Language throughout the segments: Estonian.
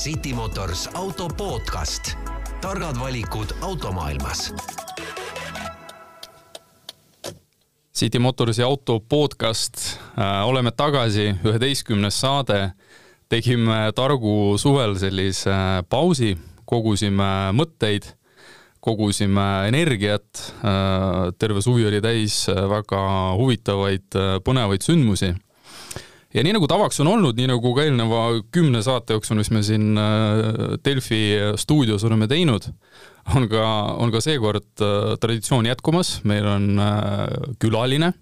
City Motors auto podcast. targad valikud automaailmas. City Motorsi auto podcast, oleme tagasi, üheteistkümnes saade. tegime Targu suvel sellise pausi, kogusime mõtteid, kogusime energiat. terve suvi oli täis väga huvitavaid, põnevaid sündmusi ja nii nagu tavaks on olnud, nii nagu ka eelneva kümne saate jooksul, mis me siin Delfi stuudios oleme teinud, on ka, on ka seekord traditsioon jätkumas, meil on külaline.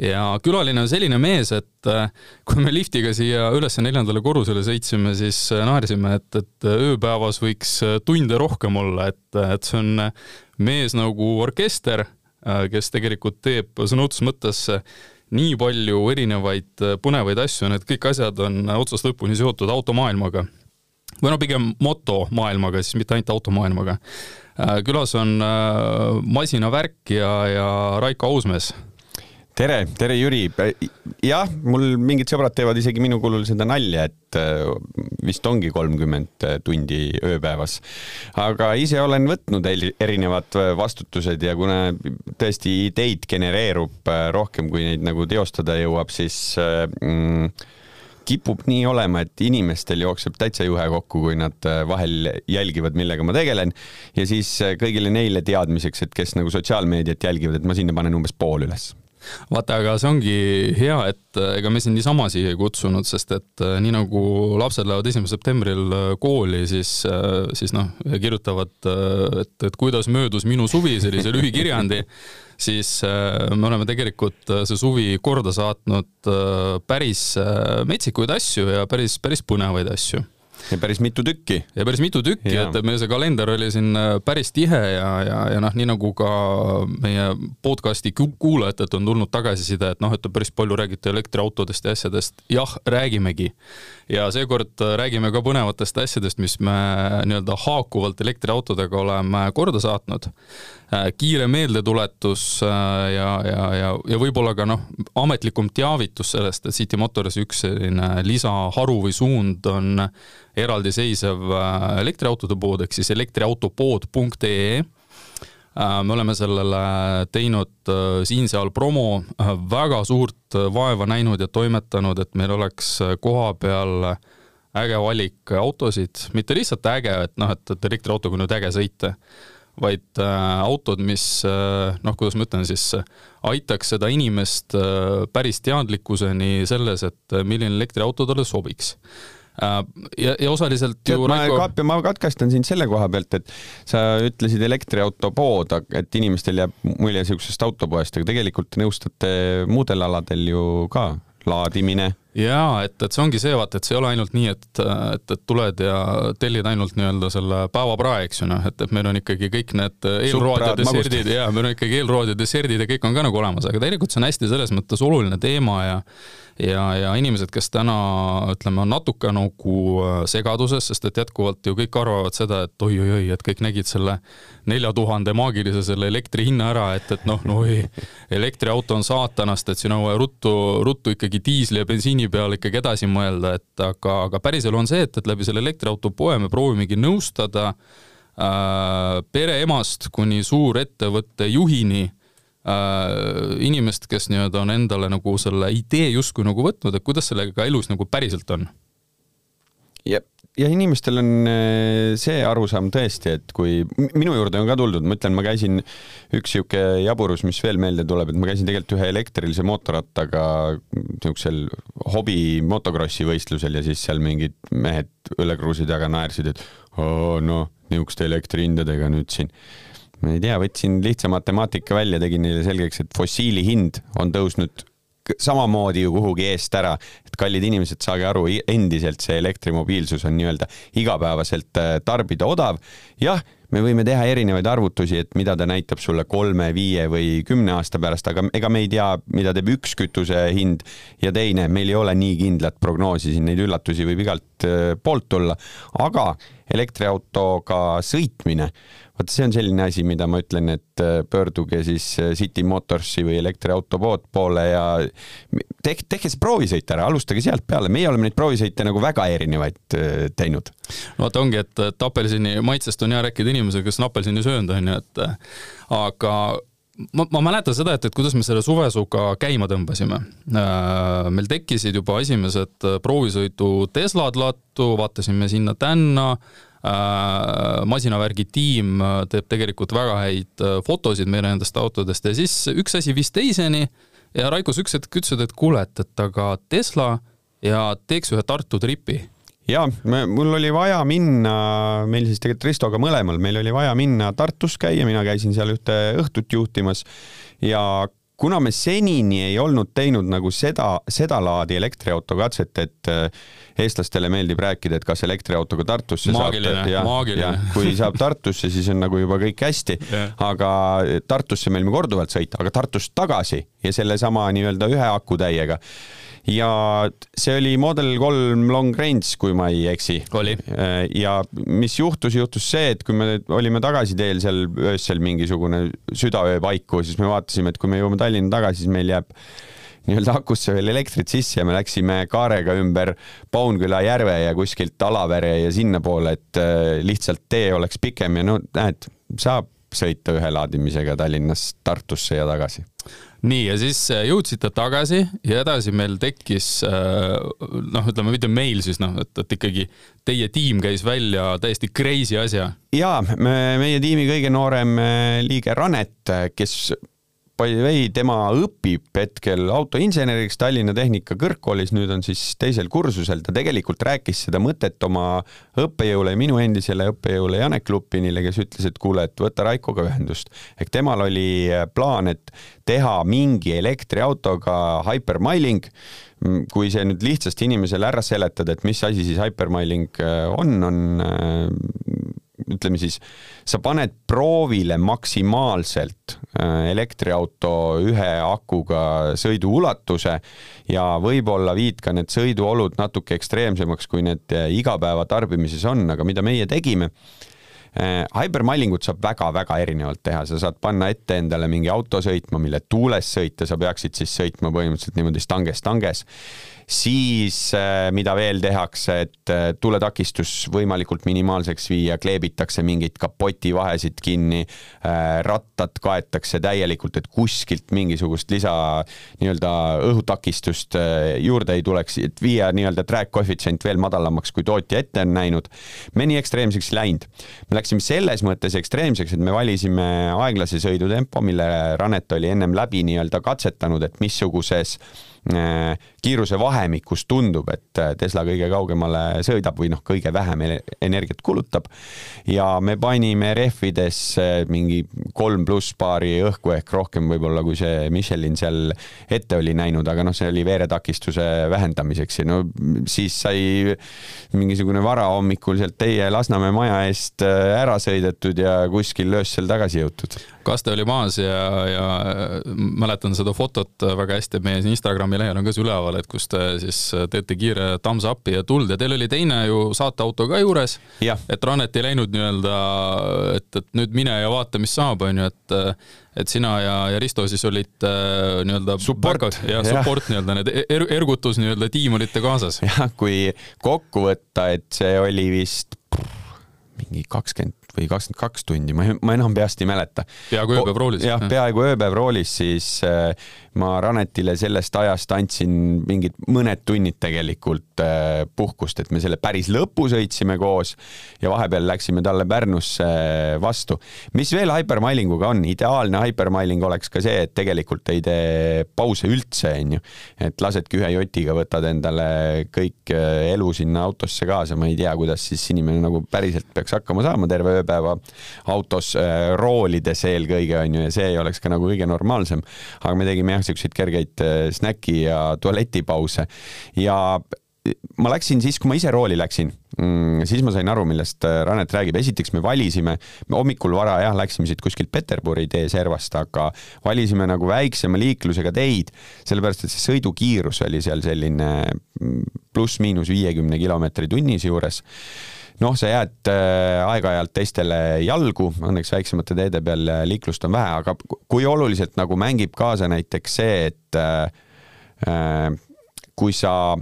ja külaline on selline mees, et kui me liftiga siia üles neljandale korrusele sõitsime, siis naersime, et, et ööpäevas võiks tunde rohkem olla, et, et see on mees nagu orkester, kes tegelikult teeb sõna otseses mõttes nii palju erinevaid põnevaid asju, need kõik asjad on otsast lõpuni seotud automaailmaga. või no pigem motomaailmaga, siis mitte ainult automaailmaga. külas on masinavärk ja, ja Raiko Ausmees tere, tere Jüri. jah, mul mingid sõbrad teevad isegi minu kulul seda nalja, et äh, vist ongi kolmkümmend tundi ööpäevas. aga ise olen võtnud erinevad vastutused ja kuna tõesti ideid genereerub äh, rohkem, kui neid nagu teostada jõuab, siis äh, mm, kipub nii olema, et inimestel jookseb täitsa juhe kokku, kui nad vahel jälgivad, millega ma tegelen ja siis kõigile neile teadmiseks, et kes nagu sotsiaalmeediat jälgivad, et ma sinna panen umbes pool üles vaata, aga see ongi hea, et äh, ega me sind niisama siia ei kutsunud, sest et äh, nii nagu lapsed lähevad esimesel septembril äh, kooli, siis, siis noh, kirjutavad, et, et kuidas möödus minu suvi, sellise lühikirjandi, siis me oleme tegelikult see suvi korda saatnud päris metsikuid asju ja päris, päris põnevaid asju ja päris mitu tükki. ja päris mitu tükki, et meil see kalender oli siin äh, päris tihe ja, ja, ja noh, nii nagu ka meie podcast'i kuulajatelt on tulnud tagasiside, et noh, et päris palju räägite elektriautodest ja asjadest. jah, räägimegi. Ja seekord äh, räägime ka põnevatest asjadest, mis me nii-öelda haakuvalt elektriautodega oleme korda saatnud. Äh, kiire meeldetuletus ja, ja, ja, ja võib-olla ka noh, ametlikum teavitus sellest, et City Motors üks selline lisaharu või suund on eraldiseisev äh, elektriautode pood ehk siis elektriautopood.ee äh, me oleme sellele teinud äh, siin-seal promo, väga suurt vaeva näinud ja toimetanud, et meil oleks koha peal äge valik autosid, mitte lihtsalt äge, et noh, et, et elektriautoga on nüüd äge sõita, vaid äh, autod, mis äh, noh, kuidas ma ütlen siis, aitaks seda inimest äh, päris teadlikkuseni selles, et milline elektriauto talle sobiks. Äh, ja, ja osaliselt Tead, ju ma Raiko... Kaap, ma katkestan sind selle koha pealt, et sa ütlesid elektriauto pood, et inimestel jääb mulje siuksest autopoest, aga tegelikult nõustate muudel aladel ju ka, laadimine. Jaa, et, et see ongi see, vaata, et see ei ole ainult nii, et, et, et tuled ja tellid ainult nii-öelda selle päevaprae, eks ju, noh, et, et meil on ikkagi kõik need eelroad ja deserdid ja meil on ikkagi eelroad ja deserdid ja kõik on ka nagu olemas, aga tegelikult see on hästi selles mõttes oluline teema ja ja, ja inimesed, kes täna ütleme, on natuke nagu äh, segaduses, sest et jätkuvalt ju kõik arvavad seda, et oi-oi-oi, et kõik nägid selle nelja tuhande maagilise selle elektri hinna ära, et, et noh, no oi, elektriauto on saatanast, et siin on vaja ruttu, ruttu ikkagi diisli ja bensiini peale ikkagi edasi mõelda, et aga, aga päriselu on see, et, et läbi selle elektriauto poe me proovimegi nõustada äh, pereemast kuni suurettevõtte juhini inimest, kes nii-öelda on endale nagu selle idee justkui nagu võtnud, et kuidas sellega elus nagu päriselt on. jep, ja inimestel on äh, see arusaam tõesti, et kui minu juurde on ka tuldud, ma ütlen, ma käisin, üks sihuke jaburus, mis veel meelde tuleb, et ma käisin tegelikult ühe elektrilise mootorrattaga niisugusel hobi motokrossi võistlusel ja siis seal mingid mehed õlekruusi taga naersid, et oo noh, niisuguste elektrihindadega nüüd siin ma ei tea, võtsin lihtsa matemaatika välja, tegin neile selgeks, et fossiili hind on tõusnud samamoodi ju kuhugi eest ära, et kallid inimesed, saage aru, endiselt see elektrimobiilsus on nii-öelda igapäevaselt äh, tarbida odav. jah, me võime teha erinevaid arvutusi, et mida ta näitab sulle kolme, viie või kümne aasta pärast, aga ega me ei tea, mida teeb üks kütuse hind. Ja teine, meil ei ole nii kindlat prognoosi, siin neid üllatusi võib igalt äh, poolt tulla, aga elektriautoga sõitmine vot see on selline asi, mida ma ütlen, et äh, pöörduge siis äh, City Motorsi või elektriauto poole ja tehke, tehke see proovisõit ära, alustage sealt peale, meie oleme neid proovisõite nagu väga erinevaid äh, teinud. no vot ongi, et, et apelsini maitsest on hea rääkida inimesega, kes on apelsini söönud, on ju, et aga ma, ma mäletan seda, et, et kuidas me selle suvesuga käima tõmbasime. meil tekkisid juba esimesed proovisõidu Teslad lattu, vaatasime sinna-tänna Äh, masinavärgi tiim äh, teeb tegelikult väga häid äh, fotosid meile nendest autodest ja siis üks asi viis teiseni ja Raiko, sa üks hetk ütlesid, et kuule, et, et aga Tesla ja teeks ühe Tartu tripi ja mul oli vaja minna, meil siis tegelikult Ristoga mõlemal, meil oli vaja minna Tartus käia, mina käisin seal ühte õhtut juhtimas. Ja kuna me senini ei olnud teinud nagu seda, sedalaadi elektriauto katset, et äh, eestlastele meeldib rääkida, et kas elektriautoga Tartusse maagiline, saab, ja, ja kui saab Tartusse, siis on nagu juba kõik hästi. Yeah., aga Tartusse me olime korduvalt sõita, aga Tartust tagasi ja sellesama nii-öelda ühe akutäiega ja see oli Model kolm long range, kui ma ei eksi. Äh, ja mis juhtus, juhtus see, et kui me olime tagasiteel seal öösel mingisugune südaöö paiku, siis me vaatasime, et kui me jõuame Tallinna tagasi, siis meil jääb nii-öelda akusse veel elektrit sisse ja me läksime kaarega ümber Paunküla järve ja kuskilt Alavere ja sinnapoole, et äh, lihtsalt tee oleks pikem ja no näed, saab sõita ühe laadimisega Tallinnast Tartusse ja tagasi nii, ja siis äh, jõudsite tagasi ja edasi meil tekkis äh, noh, ütleme mitte meil siis noh, et, et ikkagi teie tiim käis välja täiesti crazy asja. ja me, meie tiimi kõige noorem äh, liige Ranet, kes by the way, tema õpib hetkel autoinseneriks Tallinna Tehnika Kõrgkoolis, nüüd on siis teisel kursusel, ta tegelikult rääkis seda mõtet oma õppejõule minu endisele õppejõule Janek Lupinile, kes ütles, et kuule, et võta Raikoga ühendust. ehk temal oli plaan, et teha mingi elektriautoga hypermiling, kui see nüüd lihtsasti inimesele ära seletada, et mis asi siis hypermiling on, on ütleme siis, sa paned proovile maksimaalselt äh, elektriauto ühe akuga sõidu ulatuse ja võib-olla viid ka need sõiduolud natuke ekstreemsemaks, kui need äh, igapäevatarbimises on, aga mida meie tegime äh, Hypermilingut saab väga-väga erinevalt teha, sa saad panna ette endale mingi auto sõitma, mille tuules sõita, sa peaksid siis sõitma põhimõtteliselt niimoodi stanges-stanges siis äh, mida veel tehakse, et äh, tuletakistus võimalikult minimaalseks viia, kleebitakse mingeid kapoti vahesid kinni, äh, rattad kaetakse täielikult, et kuskilt mingisugust lisa nii-öelda õhutakistust juurde ei tuleks, et viia nii-öelda track koefitsient veel madalamaks, kui tootja ette on näinud. me nii ekstreemseks ei läinud. me läksime selles mõttes ekstreemseks, et me valisime aeglase sõidutempo, mille Ranet oli ennem läbi nii-öelda katsetanud, et missuguses Äh, kiiruse vahemikus tundub, et äh, Tesla kõige kaugemale sõidab või noh, kõige vähem energiat kulutab. ja me panime rehvidesse mingi kolm pluss paari õhku ehk rohkem võib-olla, kui see Michelin seal ette oli näinud, aga noh, see oli veeretakistuse vähendamiseks ja no siis sai mingisugune varahommikul sealt teie Lasnamäe maja eest äh, ära sõidetud ja kuskil öösel tagasi jõutud kaste oli maas ja, ja mäletan seda fotot väga hästi, meie Instagrami lehel on ka see üleval, et kus te siis teete kiire thumbs up'i ja tuld ja teil oli teine ju saateauto ka juures. et Ranet ei läinud nii-öelda, et, et nüüd mine ja vaata, mis saab, on ju, et et sina ja, ja Risto siis olite äh, nii-öelda support, ja support nii-öelda need er, ergutus nii-öelda tiim olite kaasas. jah, kui kokku võtta, et see oli vist mingi kakskümmend või kakskümmend kaks tundi, ma, ma enam peast ei mäleta. peaaegu ööpäev roolis. jah, peaaegu ööpäev roolis, siis äh, ma Ranetile sellest ajast andsin mingid mõned tunnid tegelikult äh, puhkust, et me selle päris lõpu sõitsime koos ja vahepeal läksime talle Pärnusse vastu. mis veel hypermilinguga on, ideaalne hypermiling oleks ka see, et tegelikult ei tee pause üldse, onju. et lasedki ühe jotiga, võtad endale kõik äh, elu sinna autosse kaasa, ma ei tea, kuidas siis inimene nagu päriselt peaks hakkama saama terve ööpäeva autos äh, roolides eelkõige onju ja see ei oleks ka nagu kõige normaalsem. aga me tegime jah, siukseid kergeid äh, snäki ja tualetipause ja ma läksin siis, kui ma ise rooli läksin, mm, siis ma sain aru, millest äh, Ranet räägib. esiteks me valisime, me hommikul vara jah, läksime siit kuskilt Peterburi tee servast, aga valisime nagu väiksema liiklusega teid, sellepärast et see sõidukiirus oli seal selline mm, pluss-miinus viiekümne kilomeetri tunnis juures noh, sa jääd äh, aeg-ajalt teistele jalgu, õnneks väiksemate teede peal liiklust on vähe, aga kui oluliselt nagu mängib kaasa näiteks see, et äh, kui sa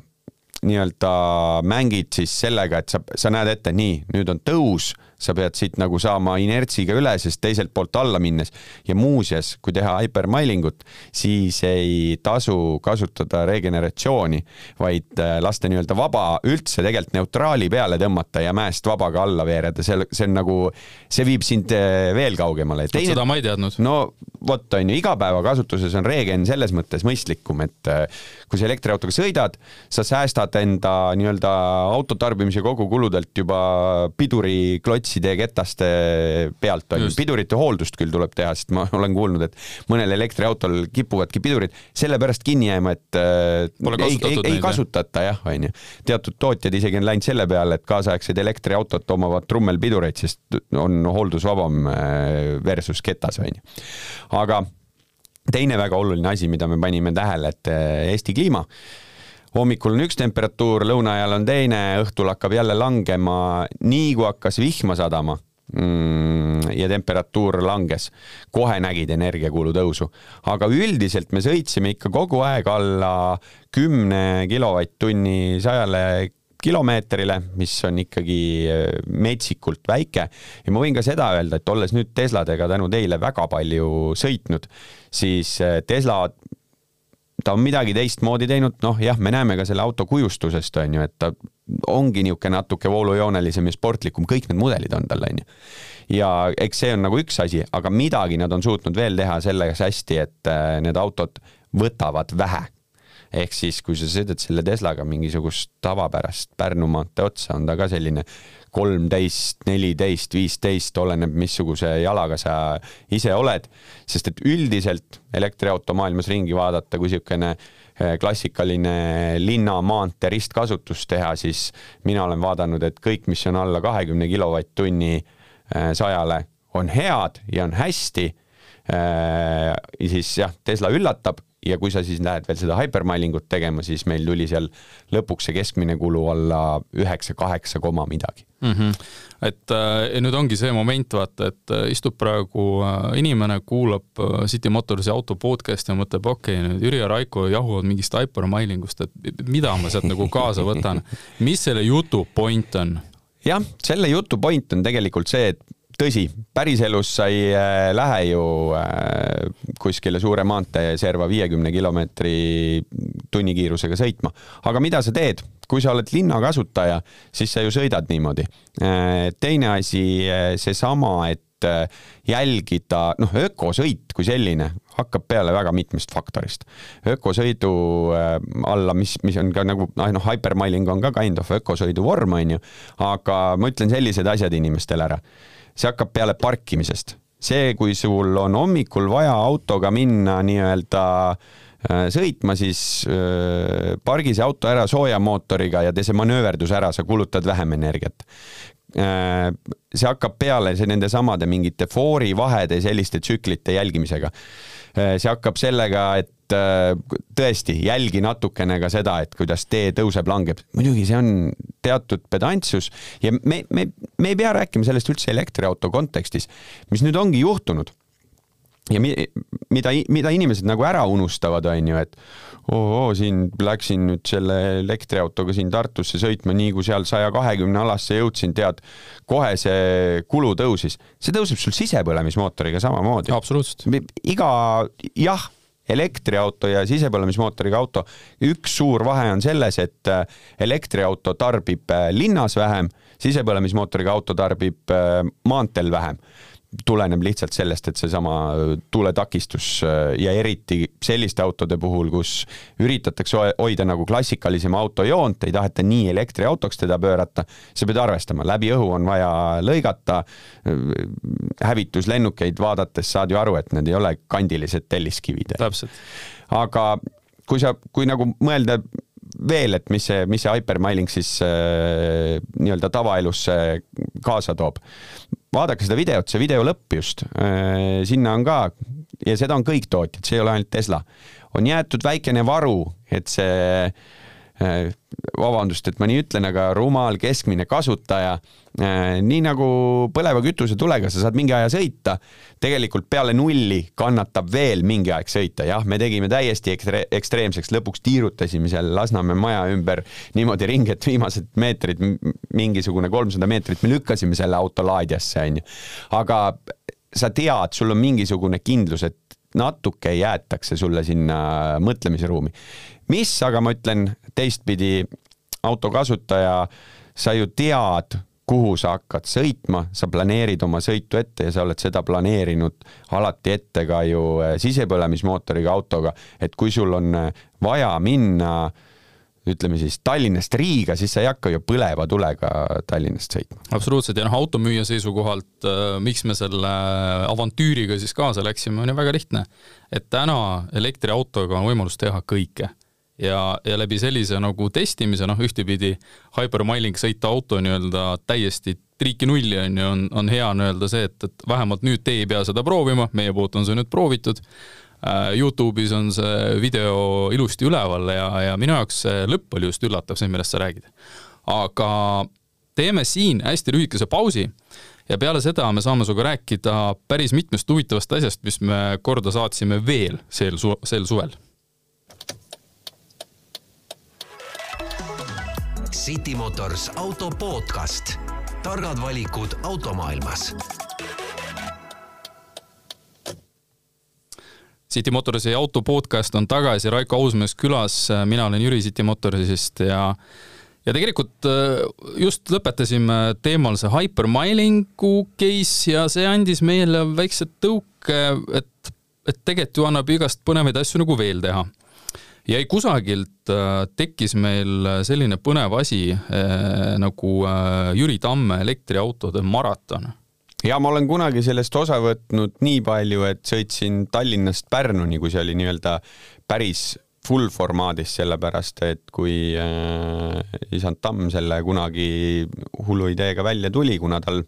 nii-öelda mängid siis sellega, et sa, sa näed ette, nii, nüüd on tõus sa pead siit nagu saama inertsiga üle, sest teiselt poolt alla minnes ja muuseas, kui teha hypermailingut, siis ei tasu kasutada regeneratsiooni, vaid äh, lasta nii-öelda vaba üldse tegelikult neutraali peale tõmmata ja mäest vabaga alla veereda, see, see on nagu, see viib sind äh, veel kaugemale. Seda ma ei teadnud. no vot, on ju, igapäevakasutuses on regen selles mõttes mõistlikum, et äh, kui sa elektriautoga sõidad, sa säästad enda nii-öelda auto tarbimise kogukuludelt juba piduriklotsi sotside ketaste pealt on ju, pidurite hooldust küll tuleb teha, sest ma olen kuulnud, et mõnel elektriautol kipuvadki pidurid sellepärast kinni jääma, et äh, ei, ei, ei kasutata jah, on ju. teatud tootjad isegi on läinud selle peale, et kaasaegsed elektriautot omavad trummelpidureid, sest on hooldusvabam äh, versus ketas, on ju. aga teine väga oluline asi, mida me panime tähele, et äh, Eesti kliima hommikul on üks temperatuur, lõuna ajal on teine, õhtul hakkab jälle langema, nii kui hakkas vihma sadama. Mm, ja temperatuur langes, kohe nägid energiakulu tõusu. aga üldiselt me sõitsime ikka kogu aeg alla kümne kilovatt-tunni sajale kilomeetrile, mis on ikkagi äh, metsikult väike. Ja ma võin ka seda öelda, et olles nüüd Tesladega tänu teile väga palju sõitnud, siis äh, Tesla ta on midagi teistmoodi teinud, noh jah, me näeme ka selle auto kujustusest, on ju, et ta ongi niisugune natuke voolujoonelisem ja sportlikum, kõik need mudelid on tal, on ju. ja eks see on nagu üks asi, aga midagi nad on suutnud veel teha selles hästi, et äh, need autod võtavad vähe ehk siis, kui sa sõidad selle Teslaga mingisugust tavapärast Pärnu maantee otsa, on ta ka selline kolmteist, neliteist, viisteist, oleneb, missuguse jalaga sa ise oled, sest et üldiselt elektriauto maailmas ringi vaadata, kui niisugune eh, klassikaline linna maantee ristkasutus teha, siis mina olen vaadanud, et kõik, mis on alla kahekümne kilovatt-tunni eh, sajale, on head ja on hästi. Eh, siis jah, Tesla üllatab, ja kui sa siis lähed veel seda hypermailingut tegema, siis meil tuli seal lõpuks see keskmine kulu alla üheksa, kaheksa koma midagi mm. -hmm. et äh, nüüd ongi see moment, vaata, et äh, istub praegu äh, inimene, kuulab City Motorsi auto podcast'i ja mõtleb, okei okay,, nüüd Jüri ja Raiko jahuvad mingist hypermailingust, et mida ma sealt nagu kaasa võtan. mis selle jutu point on? jah, selle jutu point on tegelikult see, et tõsi, päriselus sa ei äh, lähe ju äh, kuskile suure maantee serva viiekümne kilomeetri tunnikiirusega sõitma, aga mida sa teed, kui sa oled linnakasutaja, siis sa ju sõidad niimoodi. Äh, teine asi, seesama, et jälgida, noh, ökosõit kui selline hakkab peale väga mitmest faktorist. ökosõidu alla, mis, mis on ka nagu noh, hypermiling on ka kind of ökosõidu vorm, on ju, aga ma ütlen sellised asjad inimestele ära see hakkab peale parkimisest. see, kui sul on hommikul vaja autoga minna nii-öelda äh, sõitma, siis äh, pargi see auto ära soojamootoriga ja tee see manööverdus ära, sa kulutad vähem energiat äh, see hakkab peale see nende samade mingite foorivahede selliste tsüklite jälgimisega. See hakkab sellega, et Äh, tõesti jälgi natukene ka seda, et kuidas tee tõuseb-langeb. muidugi see on teatud pedantsus ja me, me, me ei pea rääkima sellest üldse elektriauto kontekstis, mis nüüd ongi juhtunud ja mi, mida, mida inimesed nagu ära unustavad, on ju, et oo, siin läksin nüüd selle elektriautoga siin Tartusse sõitma, nii kui seal saja kahekümne alasse jõudsin, tead, kohe see kulu tõusis. see tõuseb sul sisepõlemismootoriga samamoodi. absoluutselt. iga, jah elektriauto ja sisepõlemismootoriga auto, üks suur vahe on selles, et äh, elektriauto tarbib äh, linnas vähem, sisepõlemismootoriga auto tarbib äh, maanteel vähem tuleneb lihtsalt sellest, et seesama tuuletakistus ja eriti selliste autode puhul, kus üritatakse hoida nagu klassikalisema auto joont, ei taheta nii elektriautoks teda pöörata, sa pead arvestama, läbi õhu on vaja lõigata, hävituslennukeid vaadates saad ju aru, et need ei ole kandilised telliskivid. aga kui sa, kui nagu mõelda veel, et mis see, mis see hypermailing siis äh, nii-öelda tavaelusse kaasa toob. vaadake seda videot, see video lõpp just äh,, sinna on ka ja seda on kõik tootjad, see ei ole ainult Tesla, on jäetud väikene varu, et see Äh, vabandust, et ma nii ütlen, aga rumal keskmine kasutaja, äh, nii nagu põleva kütusetulega sa saad mingi aja sõita, tegelikult peale nulli kannatab veel mingi aeg sõita, jah, me tegime täiesti ekstre ekstreemseks, lõpuks tiirutasime seal Lasnamäe maja ümber niimoodi ringi, et viimased meetrid, mingisugune kolmsada meetrit me lükkasime selle auto laadjasse, onju. aga sa tead, sul on mingisugune kindlus, et natuke jäetakse sulle sinna mõtlemisruumi mis aga ma ütlen teistpidi, auto kasutaja, sa ju tead, kuhu sa hakkad sõitma, sa planeerid oma sõitu ette ja sa oled seda planeerinud alati ette ka ju eh, sisepõlemismootoriga autoga, et kui sul on eh, vaja minna ütleme siis Tallinnast Riiga, siis sa ei hakka ju põleva tulega Tallinnast sõitma. absoluutselt ja noh, automüüja seisukohalt äh,, miks me selle avantüüriga siis kaasa läksime, on ju väga lihtne. et täna elektriautoga on võimalus teha kõike ja, ja läbi sellise nagu testimise, noh, ühtepidi hypermiling sõita auto nii-öelda täiesti triiki nulli on ju, on, on hea nii-öelda see, et, et vähemalt nüüd te ei pea seda proovima, meie poolt on see nüüd proovitud äh,. Youtube'is on see video ilusti üleval ja, ja minu jaoks see lõpp oli just üllatav, see, millest sa räägid. aga teeme siin hästi lühikese pausi ja peale seda me saame sinuga rääkida päris mitmest huvitavast asjast, mis me korda saatsime veel sel su-, sel suvel City Motors auto podcast. targad valikud automaailmas. City Motorsi auto podcast on tagasi, Raiko Ausmees külas, mina olen Jüri City Motorsist ja ja tegelikult äh, just lõpetasime teemal see hypermilingu case ja see andis meile väikse tõuke, et, et tegelikult ju annab igast põnevaid asju nagu veel teha jäi kusagilt, äh, tekkis meil selline põnev asi äh, nagu äh, Jüri Tamme elektriautode maraton. Ja ma olen kunagi sellest osa võtnud nii palju, et sõitsin Tallinnast Pärnuni, kui see oli nii-öelda päris full formaadis, sellepärast et kui äh, isand Tamm selle kunagi hullu ideega välja tuli, kuna tal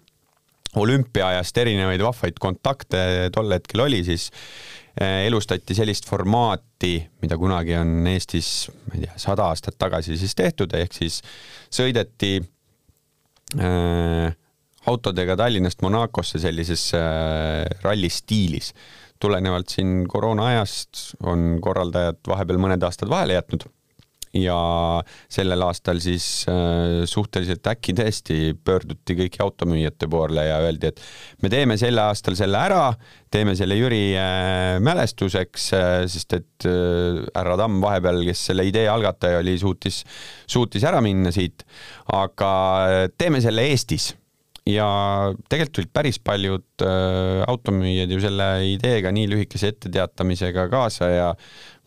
olümpiaajast erinevaid vahvaid kontakte tol hetkel oli, siis Äh, elustati sellist formaati, mida kunagi on Eestis, ma ei tea, sada aastat tagasi siis tehtud, ehk siis sõideti äh, autodega Tallinnast Monacosse sellises äh, ralli stiilis. tulenevalt siin koroona ajast on korraldajad vahepeal mõned aastad vahele jätnud ja sellel aastal siis äh, suhteliselt äkki tõesti pöörduti kõigi automüüjate poole ja öeldi, et me teeme sel aastal selle ära, teeme selle Jüri äh, mälestuseks, äh, sest et härra Tamm vahepeal, kes selle idee algataja oli, suutis, suutis ära minna siit, aga teeme selle Eestis. Ja tegelikult tulid päris paljud äh, automüüjad ju selle ideega nii lühikese etteteatamisega kaasa ja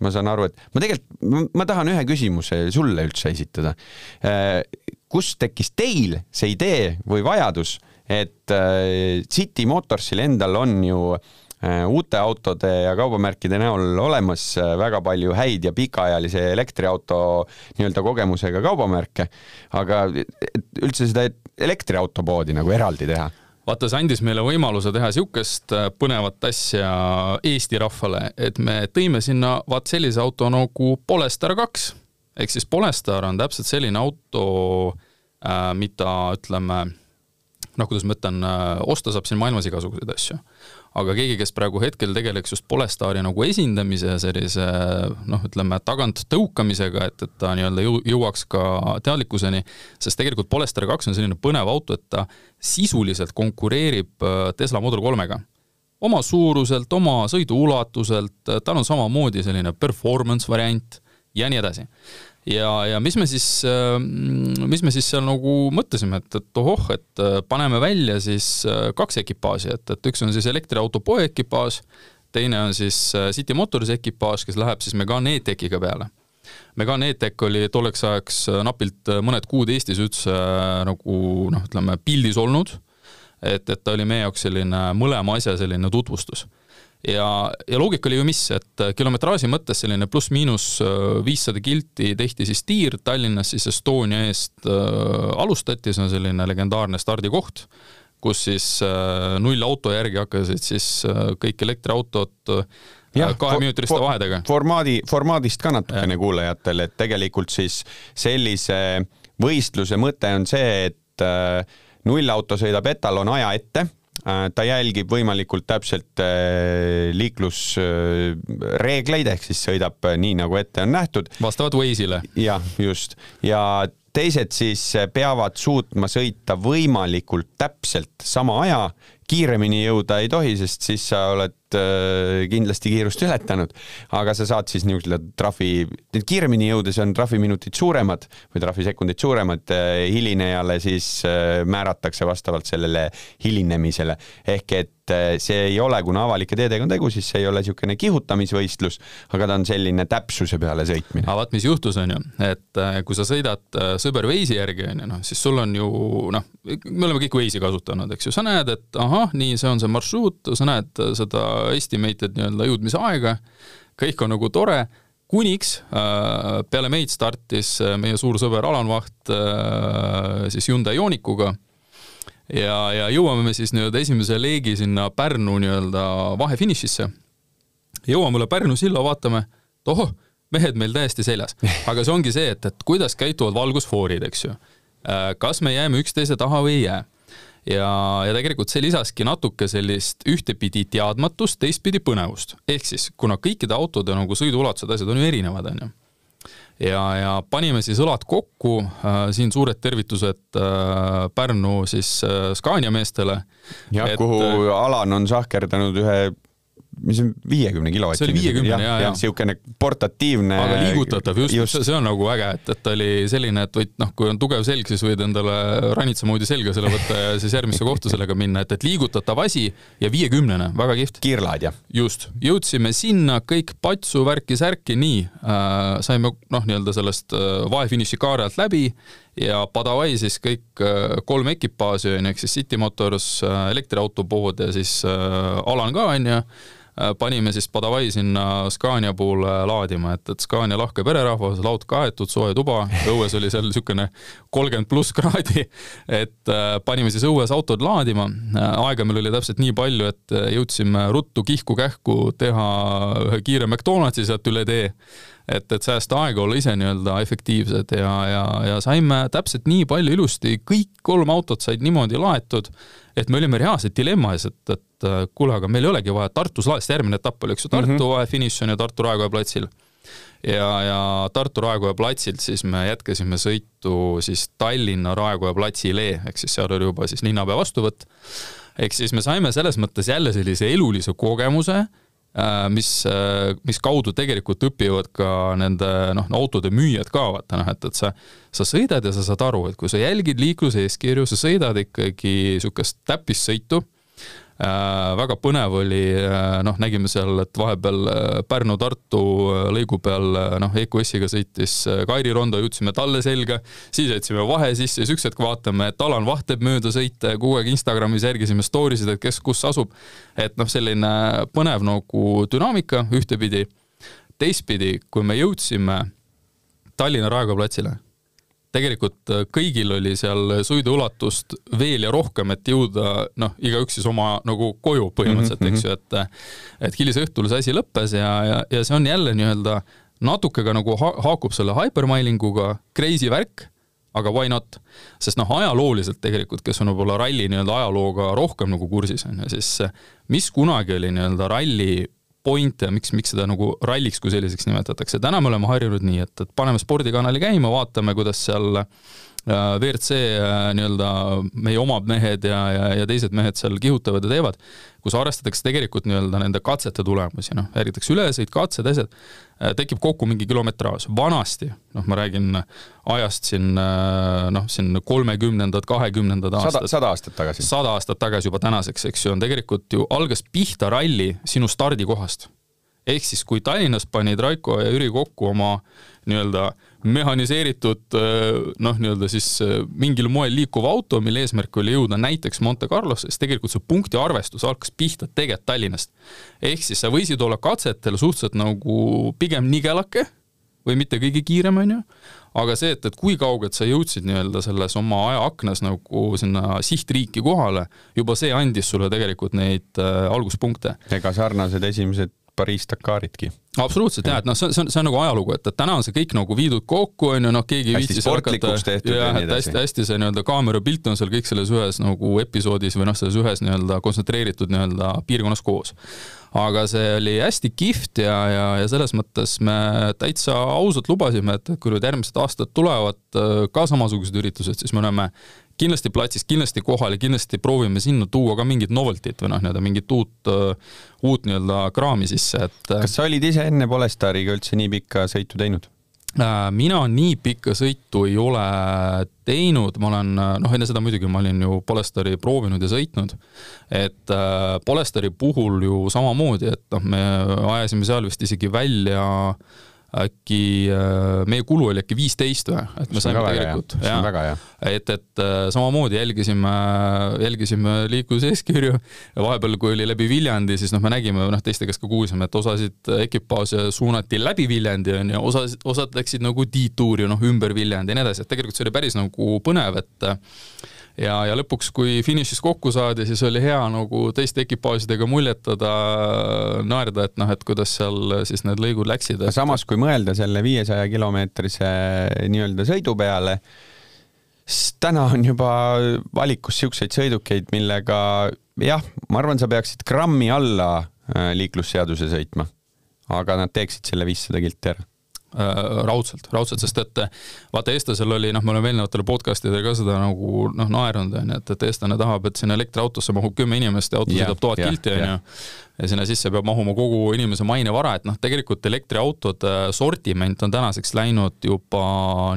ma saan aru, et ma tegelikult, ma tahan ühe küsimuse sulle üldse esitada äh,. kust tekkis teil see idee või vajadus, et äh, City Motorsil endal on ju äh, uute autode ja kaubamärkide näol olemas väga palju häid ja pikaajalise elektriauto nii-öelda kogemusega kaubamärke, aga üldse seda elektriautopoodi nagu eraldi teha vaata, see andis meile võimaluse teha niisugust äh, põnevat asja Eesti rahvale, et me tõime sinna vaat sellise auto nagu Polestar kaks. ehk siis Polestar on täpselt selline auto, äh, mida ütleme, noh, kuidas ma ütlen, äh, osta saab siin maailmas igasuguseid asju aga keegi, kes praegu hetkel tegeleks just Polestari nagu esindamise ja sellise noh, ütleme tagant tõukamisega, et, et ta nii-öelda jõu-, jõuaks ka teadlikkuseni, sest tegelikult Polestar kaks on selline põnev auto, et ta sisuliselt konkureerib äh, Tesla Model kolmega. Oma suuruselt, oma sõidu ulatuselt, tal on samamoodi selline performance variant ja nii edasi ja, ja mis me siis, äh, mis me siis seal nagu mõtlesime, et, et ohoh, et äh, paneme välja siis äh, kaks ekipaaži, et, et üks on siis elektriauto poe ekipaaž, teine on siis City Motors ekipaaž, kes läheb siis Megane E-Techiga peale. Megane E-Tech oli tolleks ajaks napilt mõned kuud Eestis üldse nagu noh, ütleme pildis olnud, et, et ta oli meie jaoks selline mõlema asja selline tutvustus ja, ja loogika oli ju mis, et äh, kilometraaži mõttes selline pluss-miinus äh, viissada kilti tehti siis tiir, Tallinnas siis Estonia eest äh, alustati, see on selline legendaarne stardikoht, kus siis äh, nullauto järgi hakkasid siis äh, kõik elektriautod äh, kaheminutiliste vahedega. formaadi, formaadist ka natukene kuulajatele, et tegelikult siis sellise võistluse mõte on see, et äh, nullauto sõidab etalonaja ette äh, ta jälgib võimalikult täpselt liiklusreegleid ehk siis sõidab nii, nagu ette on nähtud. vastavalt Waze'ile. jah, just ja teised siis peavad suutma sõita võimalikult täpselt sama aja, kiiremini jõuda ei tohi, sest siis sa oled Äh, kindlasti kiirust ületanud, aga sa saad siis niisuguse trahvi, kiiremini jõudes on trahviminutid suuremad või trahvisekundid suuremad, äh, hilinejale siis äh, määratakse vastavalt sellele hilinemisele. ehk et see ei ole, kuna avalike teedega on tegu, siis see ei ole niisugune kihutamisvõistlus, aga ta on selline täpsuse peale sõitmine. aga vaat, mis juhtus, on ju, et kui sa sõidad sõber Waze'i järgi, on ju, noh, siis sul on ju noh, me oleme kõik Waze'i kasutanud, eks ju, sa näed, et ahah, nii, see on see marsruut, sa näed seda estimated nii-öelda jõudmise aega, kõik on nagu tore, kuniks äh, peale meid startis äh, meie suur sõber Alan Vaht äh, siis Hyundai Ioniquga ja, ja jõuame me siis nii-öelda esimese leegi sinna Pärnu nii-öelda vahefinišisse. jõuame üle Pärnu silla, vaatame, tohoh, mehed meil täiesti seljas. aga see ongi see, et, et kuidas käituvad valgusfoorid, eks ju. kas me jääme üksteise taha või ei jää ja, ja tegelikult see lisaski natuke sellist ühtepidi teadmatust, teistpidi põnevust. ehk siis, kuna kõikide autode nagu sõiduulatused, asjad on ju erinevad, on ju. ja, ja panime siis õlad kokku äh,, siin suured tervitused äh, Pärnu siis äh, Scania meestele. jah, kuhu äh, Alan on sahkerdanud ühe mis on viiekümne kilovati. see oli viiekümne ja, ja, ja. niisugune portatiivne. aga liigutatav just, just., see on nagu äge, et, et ta oli selline, et võid noh, kui on tugev selg, siis võid endale ranitsa moodi selga selle võtta ja siis järgmisse kohta sellega minna, et, et liigutatav asi ja viiekümnene, väga kihvt. kiirlaadija. just, jõudsime sinna, kõik patsu, värki-särki, nii äh,, saime noh, nii-öelda sellest äh, vahefiniši kaare alt läbi ja Padavai siis kõik äh, kolm ekipaaži on ju, ehk siis City Motors, äh, elektriauto pood ja siis äh, Alan ka on ju panime siis Padavai sinna Scania poole laadima, et, et Scania lahke pererahvas, laud kaetud, soe tuba, õues oli seal niisugune kolmkümmend pluss kraadi, et äh, panime siis õues autod laadima. Äh, aega meil oli täpselt nii palju, et jõudsime ruttu kihku-kähku teha ühe kiire McDonaldsi sealt üle tee et, et säästa aega, olla ise nii-öelda efektiivsed ja, ja, ja saime täpselt nii palju ilusti, kõik kolm autot said niimoodi laetud, et me olime reaalselt dilemma ees, et, et et äh, kuule, aga meil ei olegi vaja Tartus laest, järgmine etapp oli, eks ju, Tartu mm -hmm. finiš on ju Tartu Raekoja platsil. ja, ja Tartu Raekoja platsilt siis me jätkasime sõitu siis Tallinna Raekoja platsile, ehk siis seal oli juba siis linnapea vastuvõtt. ehk siis me saime selles mõttes jälle sellise elulise kogemuse äh, mis, äh, mis kaudu tegelikult õpivad ka nende noh, autode müüjad ka, vaata noh, et, et sa, sa sõidad ja sa saad aru, et kui sa jälgid liikluseeskirju, sa sõidad ikkagi niisugust täppissõitu väga põnev oli, äh, noh, nägime seal, et vahepeal äh, Pärnu-Tartu lõigu peal noh, EQS-iga sõitis Kairi Rondo, jõudsime talle selga, siis jätsime vahe sisse, siis üks hetk vaatame, et Alan Vaht teeb mööda sõite, kogu aeg Instagramis järgisime story sid, et kes kus asub. et noh, selline põnev nagu dünaamika ühtepidi, teistpidi, kui me jõudsime Tallinna Raekoja platsile tegelikult äh, kõigil oli seal sõiduulatust veel ja rohkem, et jõuda noh, igaüks siis oma nagu koju põhimõtteliselt mm, -hmm. eks ju, et et hilisõhtul see asi lõppes ja, ja, ja see on jälle nii-öelda natuke ka nagu ha haakub selle hypermailinguga, crazy värk, aga why not? sest noh, ajalooliselt tegelikult, kes on võib-olla ralli nii-öelda ajalooga rohkem nagu kursis, on ju, siis mis kunagi oli nii-öelda ralli pointe, miks, miks seda nagu ralliks kui selliseks nimetatakse. täna me oleme harjunud nii, et, et paneme spordikanali käima, vaatame, kuidas seal äh, WRC äh, nii-öelda meie omad mehed ja, ja, ja teised mehed seal kihutavad ja teevad, kus arvestatakse tegelikult nii-öelda nende katsete tulemusi, noh, järgitakse ülesõit, katsed, asjad, tekib kokku mingi kilometraaž. vanasti, noh, ma räägin ajast siin noh, siin kolmekümnendad, kahekümnendad aastad. sada aastat tagasi. sada aastat tagasi juba tänaseks, eks ju, on tegelikult ju, algas pihta ralli sinu stardikohast. Ehk siis, kui Tallinnas panid Raiko ja Jüri kokku oma nii-öelda mehhaniseeritud noh, nii-öelda siis mingil moel liikuv auto, mille eesmärk oli jõuda näiteks Monte Carlosse, siis tegelikult see punkti arvestus hakkas pihta tegelikult Tallinnast. ehk siis sa võisid olla katsetel suhteliselt nagu pigem nigelake või mitte kõige kiirem, on ju, aga see, et, et kui kaugelt sa jõudsid nii-öelda selles oma ajaaknas nagu sinna sihtriiki kohale, juba see andis sulle tegelikult neid äh, alguspunkte. ega sarnased esimesed Pariis-Dakaritki absoluutselt jah, et noh, see on, see on, see on nagu ajalugu, et, et täna on see kõik nagu viidud kokku, on ju, noh, keegi ei Hästi viitsi seal ja jah, et edasi. hästi-hästi see nii-öelda kaamerapilt on seal kõik selles ühes nagu episoodis või noh, selles ühes nii-öelda kontsentreeritud nii-öelda piirkonnas koos. aga see oli hästi kihvt ja, ja, ja selles mõttes me täitsa ausalt lubasime, et kui nüüd järgmised aastad tulevad äh, ka samasugused üritused, siis me oleme kindlasti platsis, kindlasti kohal ja kindlasti proovime sinna tuua ka mingit novelty't või noh, nii-öelda mingit uut, uut nii-öelda kraami sisse, et kas sa olid ise enne Polestariga üldse nii pikka sõitu teinud? Äh, mina nii pikka sõitu ei ole teinud, ma olen, noh, enne seda muidugi ma olin ju Polestari proovinud ja sõitnud. et äh, Polestari puhul ju samamoodi, et noh, me ajasime seal vist isegi välja äkki äh, meie kulu oli äkki viisteist või, et me on saime tegelikult, on hea. et, et äh, samamoodi jälgisime, jälgisime liikluseeskirju vahepeal, kui oli läbi Viljandi, siis noh, me nägime, noh, teiste käest ka kuulsime, et osasid ekipaaže suunati läbi Viljandi onju, osad, osad läksid nagu tiituuri, noh, ümber Viljandi ja nii edasi, et tegelikult see oli päris nagu põnev, et ja, ja lõpuks, kui finišis kokku saadi, siis oli hea nagu teiste ekipaažidega muljetada, naerda, et noh, et kuidas seal siis need lõigud läksid. aga samas, kui mõelda selle viiesaja kilomeetrise nii-öelda sõidu peale, siis täna on juba valikus siukseid sõidukeid, millega jah, ma arvan, sa peaksid grammi alla äh, liiklusseaduse sõitma, aga nad teeksid selle viissada kilti ära raudselt, raudselt, sest et vaata, eestlasel oli, noh, me oleme eelnevatele podcast idele ka seda nagu noh, naernud, onju, et, et eestlane tahab, et sinna elektriautosse mahub kümme inimest ja auto Jah, sõidab tuhat jah, kilti, jah. onju. ja sinna sisse peab mahuma kogu inimese mainevara, et noh, tegelikult elektriautode sortiment on tänaseks läinud juba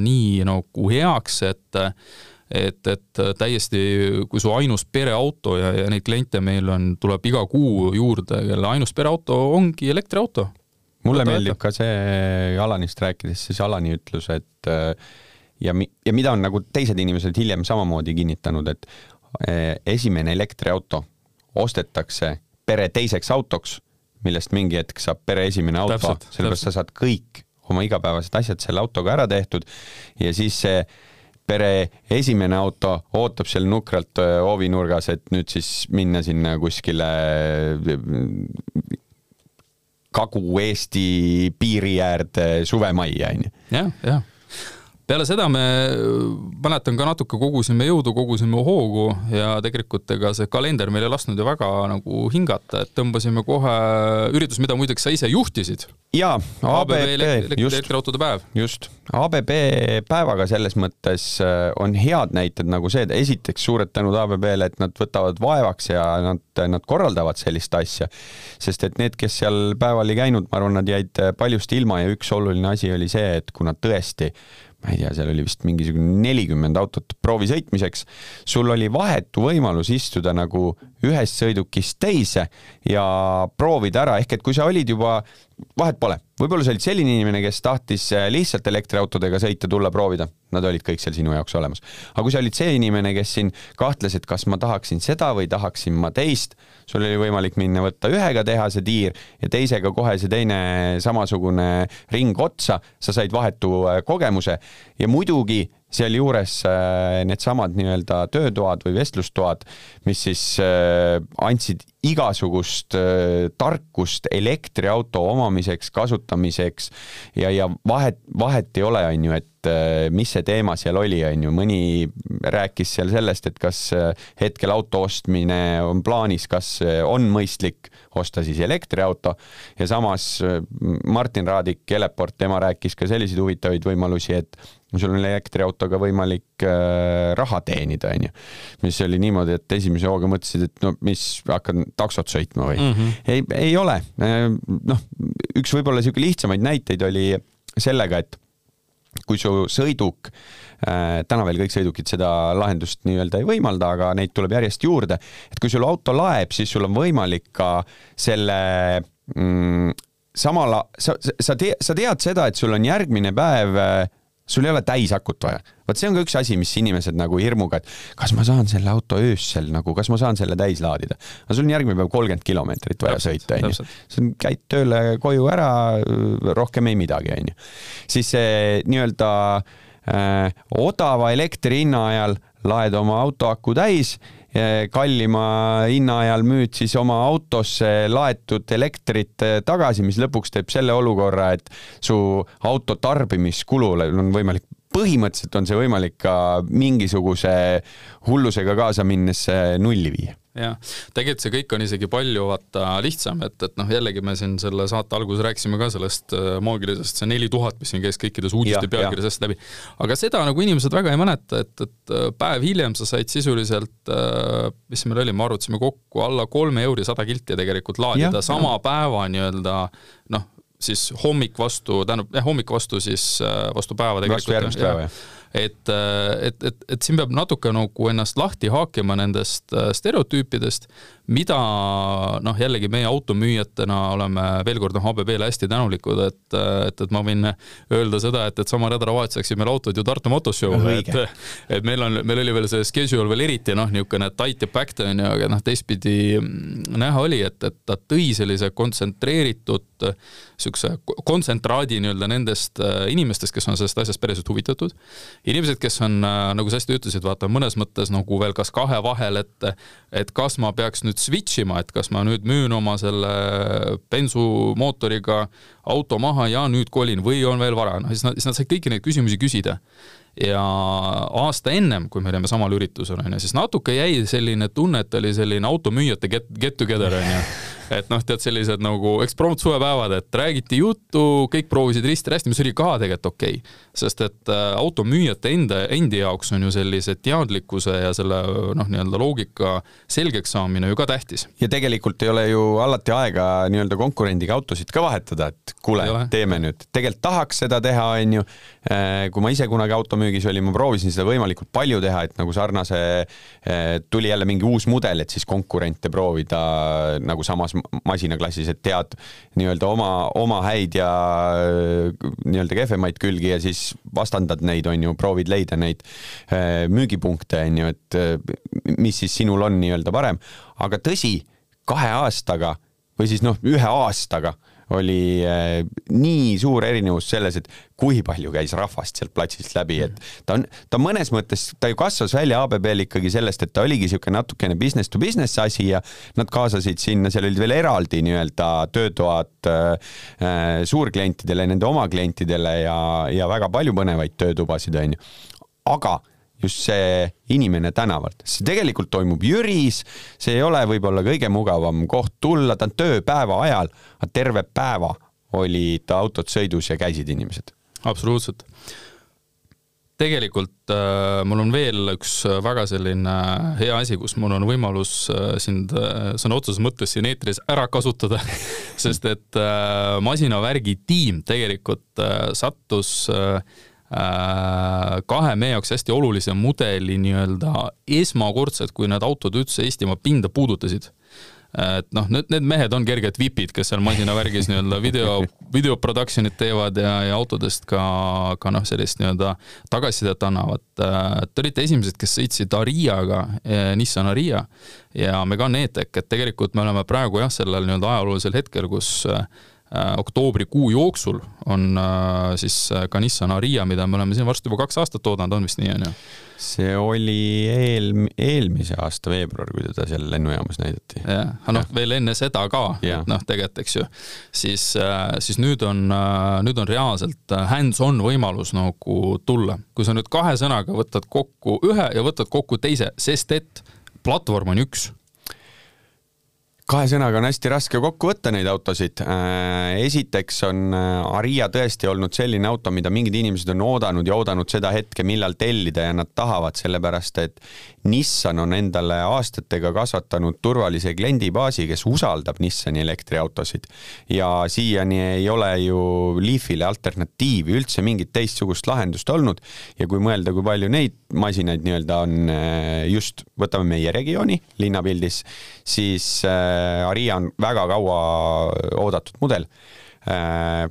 nii nagu heaks, et et, et täiesti, kui su ainus pereauto ja, ja neid kliente meil on, tuleb iga kuu juurde, kelle ainus pereauto ongi elektriauto mulle Võta meeldib ka see Alanist rääkides, siis Alani ütlus, et äh, ja, mi- ja mida on nagu teised inimesed hiljem samamoodi kinnitanud, et äh, esimene elektriauto ostetakse pere teiseks autoks, millest mingi hetk saab pere esimene auto, sellepärast sa saad kõik oma igapäevased asjad selle autoga ära tehtud ja siis see pere esimene auto ootab seal nukralt öö, hoovinurgas, et nüüd siis minna sinna kuskile Kagu-Eesti piiri äärde suvemajja, onju. jah, jah. Peale seda me, mäletan ka natuke kogusime jõudu, kogusime hoogu ja tegelikult ega see kalender meil ei lasknud ju väga nagu hingata, et tõmbasime kohe üritus, mida muideks sa ise juhtisid. jaa, ABB ABB, just, elektriautode päev. just. ABB päevaga selles mõttes äh, on head näited nagu see, et esiteks suured tänud ABB-le, et nad võtavad vaevaks ja nad, nad korraldavad sellist asja. sest et need, kes seal päeval ei käinud, ma arvan, nad jäid paljust ilma ja üks oluline asi oli see, et kuna tõesti ma ei tea, seal oli vist mingisugune nelikümmend autot proovisõitmiseks, sul oli vahetu võimalus istuda nagu ühest sõidukist teise ja proovida ära, ehk et kui sa olid juba, vahet pole, võib-olla sa olid selline inimene, kes tahtis äh, lihtsalt elektriautodega sõita, tulla proovida, nad olid kõik seal sinu jaoks olemas. aga kui sa olid see inimene, kes siin kahtles, et kas ma tahaksin seda või tahaksin ma teist, sul oli võimalik minna võtta ühega teha see tiir ja teisega kohe see teine samasugune ring otsa, sa said vahetu äh, kogemuse. Ja muidugi sealjuures äh, needsamad nii-öelda töötoad või vestlustoad, mis siis äh, andsid igasugust äh, tarkust elektriauto omamiseks, kasutamiseks ja, ja vahet, vahet ei ole, on ju, et äh, mis see teema seal oli, on ju, mõni rääkis seal sellest, et kas äh, hetkel auto ostmine on plaanis, kas äh, on mõistlik osta siis elektriauto. Ja samas äh, Martin Raadik Eleport, tema rääkis ka selliseid huvitavaid võimalusi, et sul on elektriautoga võimalik äh, raha teenida, onju. mis oli niimoodi, et esimese hooga mõtlesid, et no mis, hakkan taksot sõitma või mm? -hmm. ei, ei ole. noh, üks võib-olla sihuke lihtsamaid näiteid oli sellega, et kui su sõiduk äh,, täna veel kõik sõidukid seda lahendust nii-öelda ei võimalda, aga neid tuleb järjest juurde, et kui sul auto laeb, siis sul on võimalik ka selle mm, samal, sa, sa tead, sa tead seda, et sul on järgmine päev äh, sul ei ole täisakut vaja. vot see on ka üks asi, mis inimesed nagu hirmuga, et kas ma saan selle auto öösel nagu, kas ma saan selle täis laadida. aga sul on järgmine päev kolmkümmend kilomeetrit vaja Täpselt, sõita, onju. sa käid tööle koju ära, rohkem ei midagi, onju. siis see nii-öelda äh, odava elektri hinna ajal laed oma auto aku täis kallima hinna ajal müüd siis oma autosse laetud elektrit tagasi, mis lõpuks teeb selle olukorra, et su auto tarbimiskulule on võimalik põhimõtteliselt on see võimalik ka mingisuguse hullusega kaasa minnes nulli viia jah, tegelikult see kõik on isegi palju vaata lihtsam, et, et noh, jällegi me siin selle saate alguses rääkisime ka sellest äh, maagilisest, see neli tuhat, mis siin käis kõikides uudiste pealkirjadest läbi. aga seda nagu inimesed väga ei mäleta, et, et äh, päev hiljem sa said sisuliselt, äh, mis meil oli, me arvutasime kokku alla kolme euri sada kilti tegelikult laadida ja, sama ja. päeva nii-öelda noh, siis hommik vastu, tähendab jah, hommik vastu siis vastu päeva tegelikult. päeva, jah et, et, et, et siin peab natuke nagu ennast lahti haakima nendest äh, stereotüüpidest, mida noh, jällegi meie automüüjatena oleme veel kord noh, ABB-le hästi tänulikud, et, et, et ma võin öelda seda, et, et sama nädalavahetus läksid meil autod ju Tartu Motoshow'le, et et meil on, meil oli veel see schedule veel eriti noh, niisugune tight ja packed on ju, aga noh, teistpidi mm, näha oli, et, et ta tõi sellise kontsentreeritud niisuguse kontsentraadi nii-öelda nendest äh, inimestest, kes on sellest asjast päriselt huvitatud. inimesed, kes on, äh, nagu sa hästi ütlesid, vaata mõnes mõttes nagu veel kas kahe vahel, et et kas ma peaks nüüd switch ima, et kas ma nüüd müün oma selle bensumootoriga auto maha ja nüüd kolin või on veel vara, noh siis nad, siis nad said kõiki neid küsimusi küsida. Ja aasta ennem, kui me olime samal üritusel, onju, siis natuke jäi selline tunne, et oli selline automüüjate get, get together, onju et noh, tead sellised nagu, eks prompt suvepäevad, et räägiti juttu, kõik proovisid risti-rästi, mis oli ka tegelikult okei okay.. sest et äh, automüüjate enda, endi jaoks on ju sellise teadlikkuse ja selle noh, nii-öelda loogika selgeks saamine ju ka tähtis. ja tegelikult ei ole ju alati aega nii-öelda konkurendiga autosid ka vahetada, et kuule, teeme nüüd, tegelikult tahaks seda teha, onju. Äh, kui ma ise kunagi automüügis olin, ma proovisin seda võimalikult palju teha, et nagu sarnase, äh, tuli jälle mingi uus mudel, et siis konkurente proovida nagu samas masinaklassis, et tead nii-öelda oma, oma häid ja äh, nii-öelda kehvemaid külgi ja siis vastandad neid, on ju, proovid leida neid äh, müügipunkte, on ju, et äh, mis siis sinul on nii-öelda parem. aga tõsi, kahe aastaga või siis noh, ühe aastaga oli äh, nii suur erinevus selles, et kui palju käis rahvast sealt platsist läbi, et ta on, ta mõnes mõttes, ta ju kasvas välja ABB-l ikkagi sellest, et ta oligi niisugune natukene business to business asi ja nad kaasasid sinna, seal olid veel eraldi nii-öelda töötoad äh, äh, suurklientidele, nende oma klientidele ja, ja väga palju põnevaid töötubasid, onju. aga just see inimene tänavalt, see tegelikult toimub Jüris, see ei ole võib-olla kõige mugavam koht tulla, ta on tööpäeva ajal, aga terve päeva olid autod sõidus ja käisid inimesed. absoluutselt. tegelikult äh, mul on veel üks väga selline hea asi, kus mul on võimalus äh, sind äh, sõna otseses mõttes siin eetris ära kasutada sest et äh, masinavärgi tiim tegelikult äh, sattus äh, Äh, kahe meie jaoks hästi olulise mudeli nii-öelda esmakordselt, kui need autod üldse Eestimaa pinda puudutasid et noh, need, need mehed on kerged vipid, kes seal masinavärgis nii-öelda video, video production'it teevad ja, ja autodest ka, ka noh, sellist nii-öelda tagasisidet annavad. Te olite esimesed, kes sõitsid Ariaga, eh, Nissan Aria ja Megane E-Tech, et tegelikult me oleme praegu jah, sellel nii-öelda ajaloolisel hetkel, kus äh, Äh, oktoobrikuu jooksul on äh, siis äh, ka Nissan Aria, mida me oleme siin varsti juba kaks aastat oodanud, on vist nii, on ju? see oli eel, eelmise aasta veebruar, kui teda seal lennujaamas näidati. jah, aga noh, veel enne seda ka, et noh, tegelikult eks ju, siis, siis nüüd on, nüüd on reaalselt hands-on võimalus nagu tulla. kui sa nüüd kahe sõnaga võtad kokku ühe ja võtad kokku teise, sest et platvorm on üks kahe sõnaga on hästi raske kokku võtta neid autosid. Äh, esiteks on äh, Aria tõesti olnud selline auto, mida mingid inimesed on oodanud ja oodanud seda hetke, millal tellida ja nad tahavad, sellepärast et Nissan on endale aastatega kasvatanud turvalise kliendibaasi, kes usaldab Nissani elektriautosid ja siiani ei ole ju Leafile alternatiivi, üldse mingit teistsugust lahendust olnud ja kui mõelda, kui palju neid masinaid nii-öelda on äh, just, võtame meie regiooni linnapildis, siis äh, Aria on väga kaua oodatud mudel. Äh,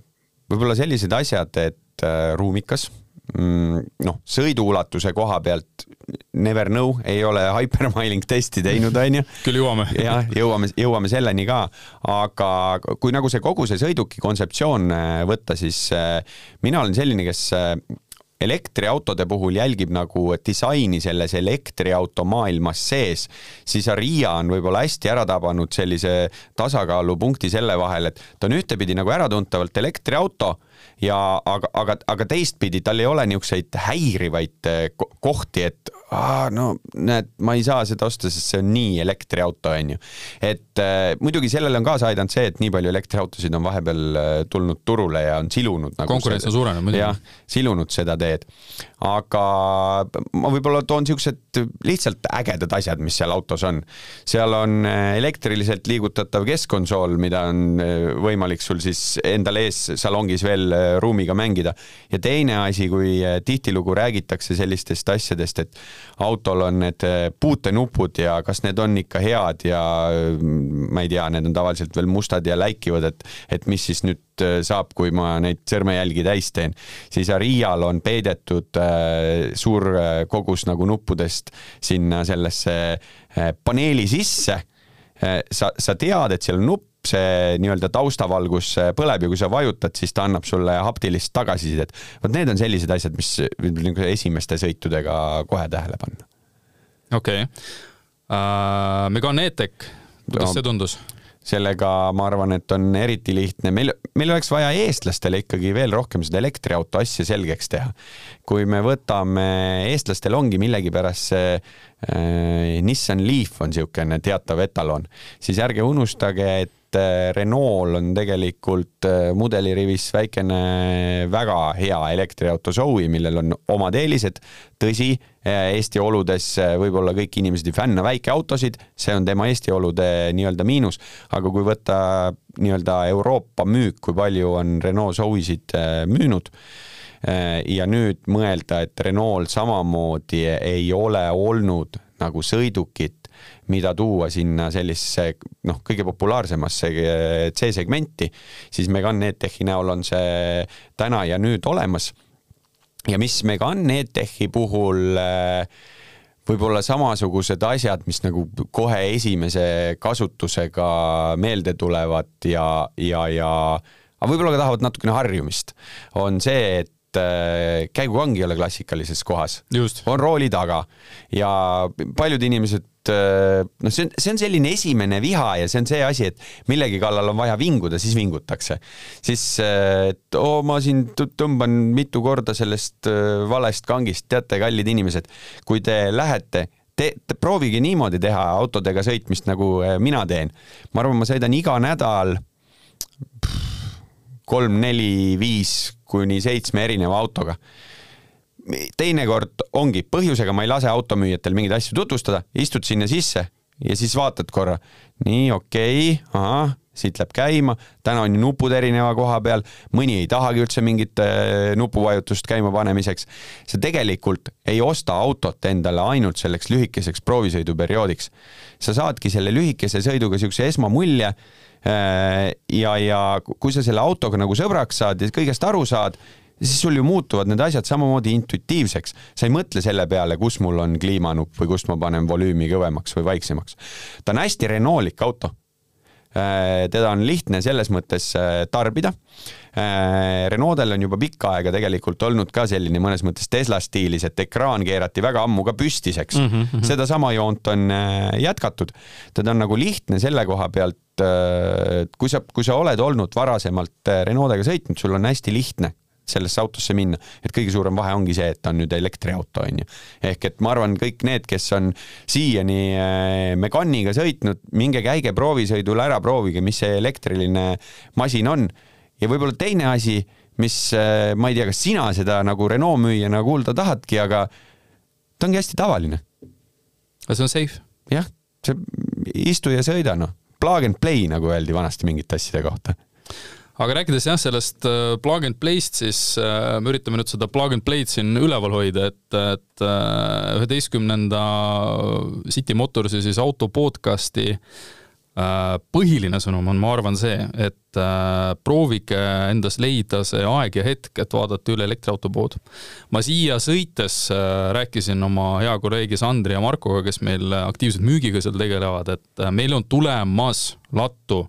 võib-olla sellised asjad, et ruumikas mm, noh, sõiduulatuse koha pealt never know, ei ole hypermiling testi teinud, onju. küll jõuame. jah, jõuame, jõuame selleni ka, aga kui nagu see kogu see sõiduki kontseptsioon võtta, siis mina olen selline, kes elektriautode puhul jälgib nagu disaini selles elektriauto maailmas sees, siis Aria on võib-olla hästi ära tabanud sellise tasakaalupunkti selle vahel, et ta on ühtepidi nagu äratuntavalt elektriauto ja aga, aga, aga teistpidi tal ei ole niisuguseid häirivaid eh, kohti, et aa, no näed, ma ei saa seda osta, sest see on nii elektriauto, onju. et äh, muidugi sellele on kaasa aidanud see, et nii palju elektriautosid on vahepeal äh, tulnud turule ja on silunud nagu konkurents on suurenenud muidugi. jah, silunud seda teed. aga ma võib-olla toon siuksed lihtsalt ägedad asjad, mis seal autos on. seal on elektriliselt liigutatav keskkonsool, mida on võimalik sul siis endal ees salongis veel ruumiga mängida. ja teine asi, kui tihtilugu räägitakse sellistest asjadest, et autol on need äh, puutenupud ja kas need on ikka head ja mm, ma ei tea, need on tavaliselt veel mustad ja läikivad, et, et mis siis nüüd äh, saab, kui ma neid sõrmejälgi täis teen, siis Arial on peidetud äh, suur äh, kogus nagu nuppudest sinna sellesse äh, paneeli sisse äh,. sa, sa tead, et seal on nupp, see nii-öelda taustavalgus põleb ja kui sa vajutad, siis ta annab sulle haptilist tagasisidet. vot need on sellised asjad, mis nagu esimeste sõitudega kohe tähele panna. okei okay. uh,. Megane E-Tech, kuidas no, see tundus? Sellega ma arvan, et on eriti lihtne, meil, meil oleks vaja eestlastele ikkagi veel rohkem seda elektriauto asja selgeks teha. kui me võtame, eestlastel ongi millegipärast see äh, Nissan Leaf on niisugune teatav etalon, siis ärge unustage, et äh, Renault on tegelikult äh, mudelirivis väikene väga hea elektriauto Zoe, millel on omad eelised. tõsi, Eesti oludes võib-olla kõik inimesed ei fänna väikeautosid, see on tema Eesti olude nii-öelda miinus, aga kui võtta nii-öelda Euroopa müük, kui palju on Renault Zoesid müünud ja nüüd mõelda, et Renault samamoodi ei ole olnud nagu sõidukit, mida tuua sinna sellisesse noh, kõige populaarsemasse eh, C-segmenti, siis Megane EdTechi näol on see täna ja nüüd olemas. Ja mis Megane EdTechi puhul äh, võib-olla samasugused asjad, mis nagu kohe esimese kasutusega meelde tulevad ja, ja, ja aga võib-olla ka tahavad natukene harjumist, on see, et äh, käigukangi ei ole klassikalises kohas. on rooli taga ja paljud inimesed noh, see on, see on selline esimene viha ja see on see asi, et millegi kallal on vaja vinguda, siis vingutakse. siis, äh, et oo, ma siin tõmban mitu korda sellest äh, valest kangist, teate, kallid inimesed, kui te lähete te, te proovige niimoodi teha autodega sõitmist, nagu mina teen. ma arvan, ma sõidan iga nädal kolm, neli, viis kuni seitsme erineva autoga teinekord ongi, põhjusega ma ei lase automüüjatel mingeid asju tutvustada, istud sinna sisse ja siis vaatad korra, nii okei okay,, ahah, siit läheb käima, täna on ju nupud erineva koha peal, mõni ei tahagi üldse mingit äh, nupuvajutust käima panemiseks. sa tegelikult ei osta autot endale ainult selleks lühikeseks proovisõiduperioodiks. sa saadki selle lühikese sõiduga niisuguse esmamulje äh, ja, ja kui sa selle autoga nagu sõbraks saad ja kõigest aru saad, siis sul ju muutuvad need asjad samamoodi intuitiivseks. sa ei mõtle selle peale, kus mul on kliimanupp või kust ma panen volüümi kõvemaks või vaiksemaks. ta on hästi Renaultlik auto. Äh, teda on lihtne selles mõttes äh, tarbida. Äh, Renault'el on juba pikka aega tegelikult olnud ka selline mõnes mõttes Tesla stiilis, et ekraan keerati väga ammu ka püstiseks mm. -hmm. sedasama joont on jätkatud. teda on nagu lihtne selle koha pealt, kui sa, kui sa oled olnud varasemalt Renault'ega sõitnud, sul on hästi lihtne sellesse autosse minna, et kõige suurem vahe ongi see, et ta on nüüd elektriauto, on ju. ehk et ma arvan, kõik need, kes on siiani äh, Meganiga sõitnud, minge käige proovisõidul ära, proovige, mis see elektriline masin on. ja võib-olla teine asi, mis äh, ma ei tea, kas sina seda nagu Renault müüjana kuulda tahadki, aga ta ongi hästi tavaline. aga see on safe? jah, see istu ja sõida, noh. Plug and play, nagu öeldi vanasti mingite asjade kohta aga rääkides jah, sellest äh, plug and play'st, siis äh, me üritame nüüd seda plug and play'd siin üleval hoida, et, et äh, üheteistkümnenda City Motorsi siis auto podcast'i põhiline sõnum on, ma arvan, see, et proovige endas leida see aeg ja hetk, et vaadata üle elektriautopood. ma siia sõites rääkisin oma hea kolleegi Sandri ja Markoga, kes meil aktiivselt müügiga seal tegelevad, et meil on tulemas lattu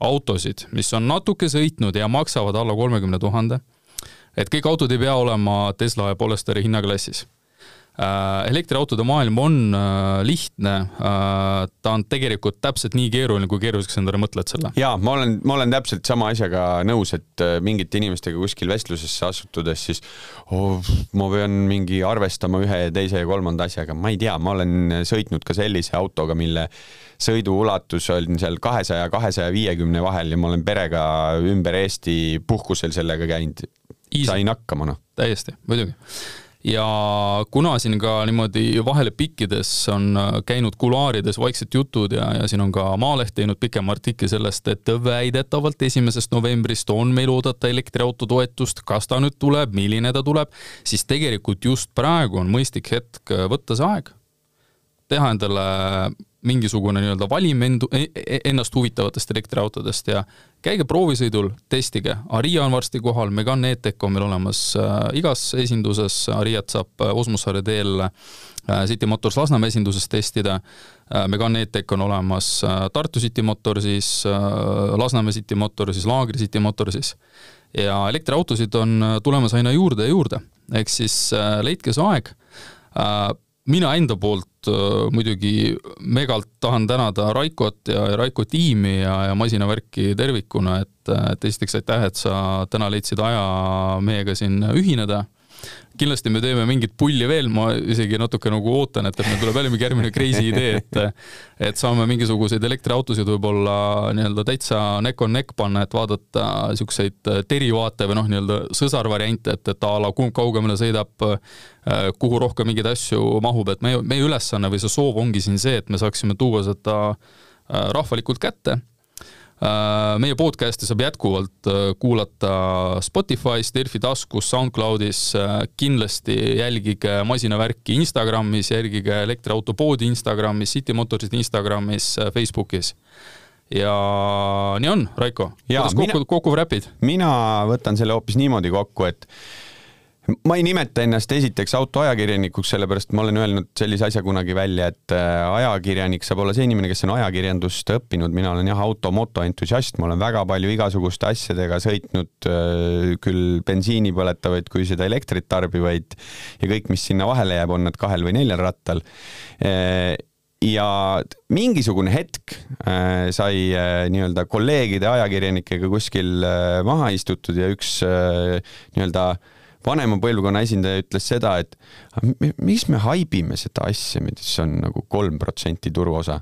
autosid, mis on natuke sõitnud ja maksavad alla kolmekümne tuhande. et kõik autod ei pea olema Tesla ja Polestari hinnaklassis elektriautode maailm on äh, lihtne, äh, ta on tegelikult täpselt nii keeruline, kui keeruliseks endale mõtled selle. jaa, ma olen, ma olen täpselt sama asjaga nõus, et mingite inimestega kuskil vestlusesse astudes siis oh, ma pean mingi arvestama ühe ja teise ja kolmanda asjaga, ma ei tea, ma olen sõitnud ka sellise autoga, mille sõiduulatus on seal kahesaja, kahesaja viiekümne vahel ja ma olen perega ümber Eesti puhkusel sellega käinud. sain hakkama, noh. täiesti, muidugi ja kuna siin ka niimoodi vahele pikkides on äh, käinud kuluaarides vaiksed jutud ja, ja siin on ka Maaleht teinud pikema artikli sellest, et väidetavalt esimesest novembrist on meil oodata elektriauto toetust, kas ta nüüd tuleb, milline ta tuleb, siis tegelikult just praegu on mõistlik hetk äh, võtta see aeg, teha endale mingisugune nii-öelda valim endu, e-, e-, ennast huvitavatest elektriautodest ja käige proovisõidul, testige. Aria on varsti kohal, Megane E-Tech on meil olemas äh, igas esinduses, Ariat saab äh, Osmussaare teel äh, City Motors Lasnamäe esinduses testida äh,. Megane E-Tech on olemas äh, Tartu City Motorsis äh,, Lasnamäe City Motorsis, Laagri City Motorsis. ja elektriautosid on äh, tulemas aina juurde ja juurde, ehk siis äh, leidke see aeg äh, mina enda poolt muidugi megalt tahan tänada Raikot ja, ja Raiko tiimi ja, ja masinavärki tervikuna, et, et esiteks aitäh, et sa täna leidsid aja meiega siin ühineda kindlasti me teeme mingit pulli veel, ma isegi natuke nagu ootan, et, et meil tuleb jälle mingi järgmine crazy idee, et et saame mingisuguseid elektriautosid võib-olla nii-öelda täitsa neck on neck panna, et vaadata niisuguseid derivaate või noh, nii-öelda sõsarvariante, et, et a la kumb kaugemale sõidab, kuhu rohkem mingeid asju mahub, et meie, meie ülesanne või see soov ongi siin see, et me saaksime tuua seda äh, rahvalikult kätte. Äh, meie podcast'i saab jätkuvalt äh, kuulata Spotify's, Delfi taskus, SoundCloudis, äh, kindlasti jälgige masinavärki Instagramis, jälgige elektriautopoodi Instagramis, City Motorsit Instagramis, Facebookis ja nii on, Raiko, kuidas kokku, kokku räpid? mina võtan selle hoopis niimoodi kokku, et ma ei nimeta ennast esiteks autoajakirjanikuks, sellepärast ma olen öelnud sellise asja kunagi välja, et äh, ajakirjanik saab olla see inimene, kes on ajakirjandust õppinud, mina olen jah, auto-moto entusiast, ma olen väga palju igasuguste asjadega sõitnud, äh, küll bensiini põletavaid kui seda elektrit tarbivaid ja kõik, mis sinna vahele jääb, on nad kahel või neljal rattal. Äh, ja mingisugune hetk äh, sai äh, nii-öelda kolleegide ajakirjanikega kuskil äh, maha istutud ja üks äh, nii-öelda äh, vanema põlvkonna esindaja ütles seda, et miks me haibime seda asja, mis on nagu kolm protsenti turuosa.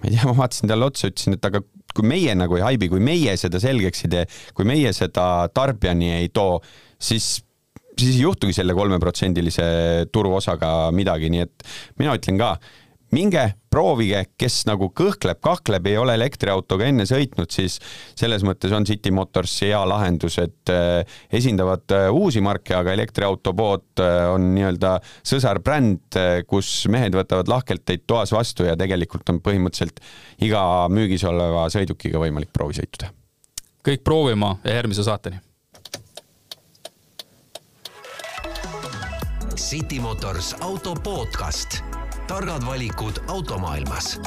ma ei tea, ma vaatasin talle otsa, ütlesin, et aga kui meie nagu ei haibi, kui meie seda selgeks ei tee, kui meie seda tarbijani ei too, siis siis ei juhtugi selle kolmeprotsendilise turuosaga midagi, nii et mina ütlen ka, minge proovige, kes nagu kõhkleb, kahkleb, ei ole elektriautoga enne sõitnud, siis selles mõttes on City Motors hea lahendus, et äh, esindavad äh, uusi marke, aga elektriauto pood äh, on nii-öelda sõsarbränd, kus mehed võtavad lahkelt teid toas vastu ja tegelikult on põhimõtteliselt iga müügis oleva sõidukiga võimalik proovisõitu teha. kõik proovima ja järgmise saateni. City Motors auto podcast targad valikud automaailmas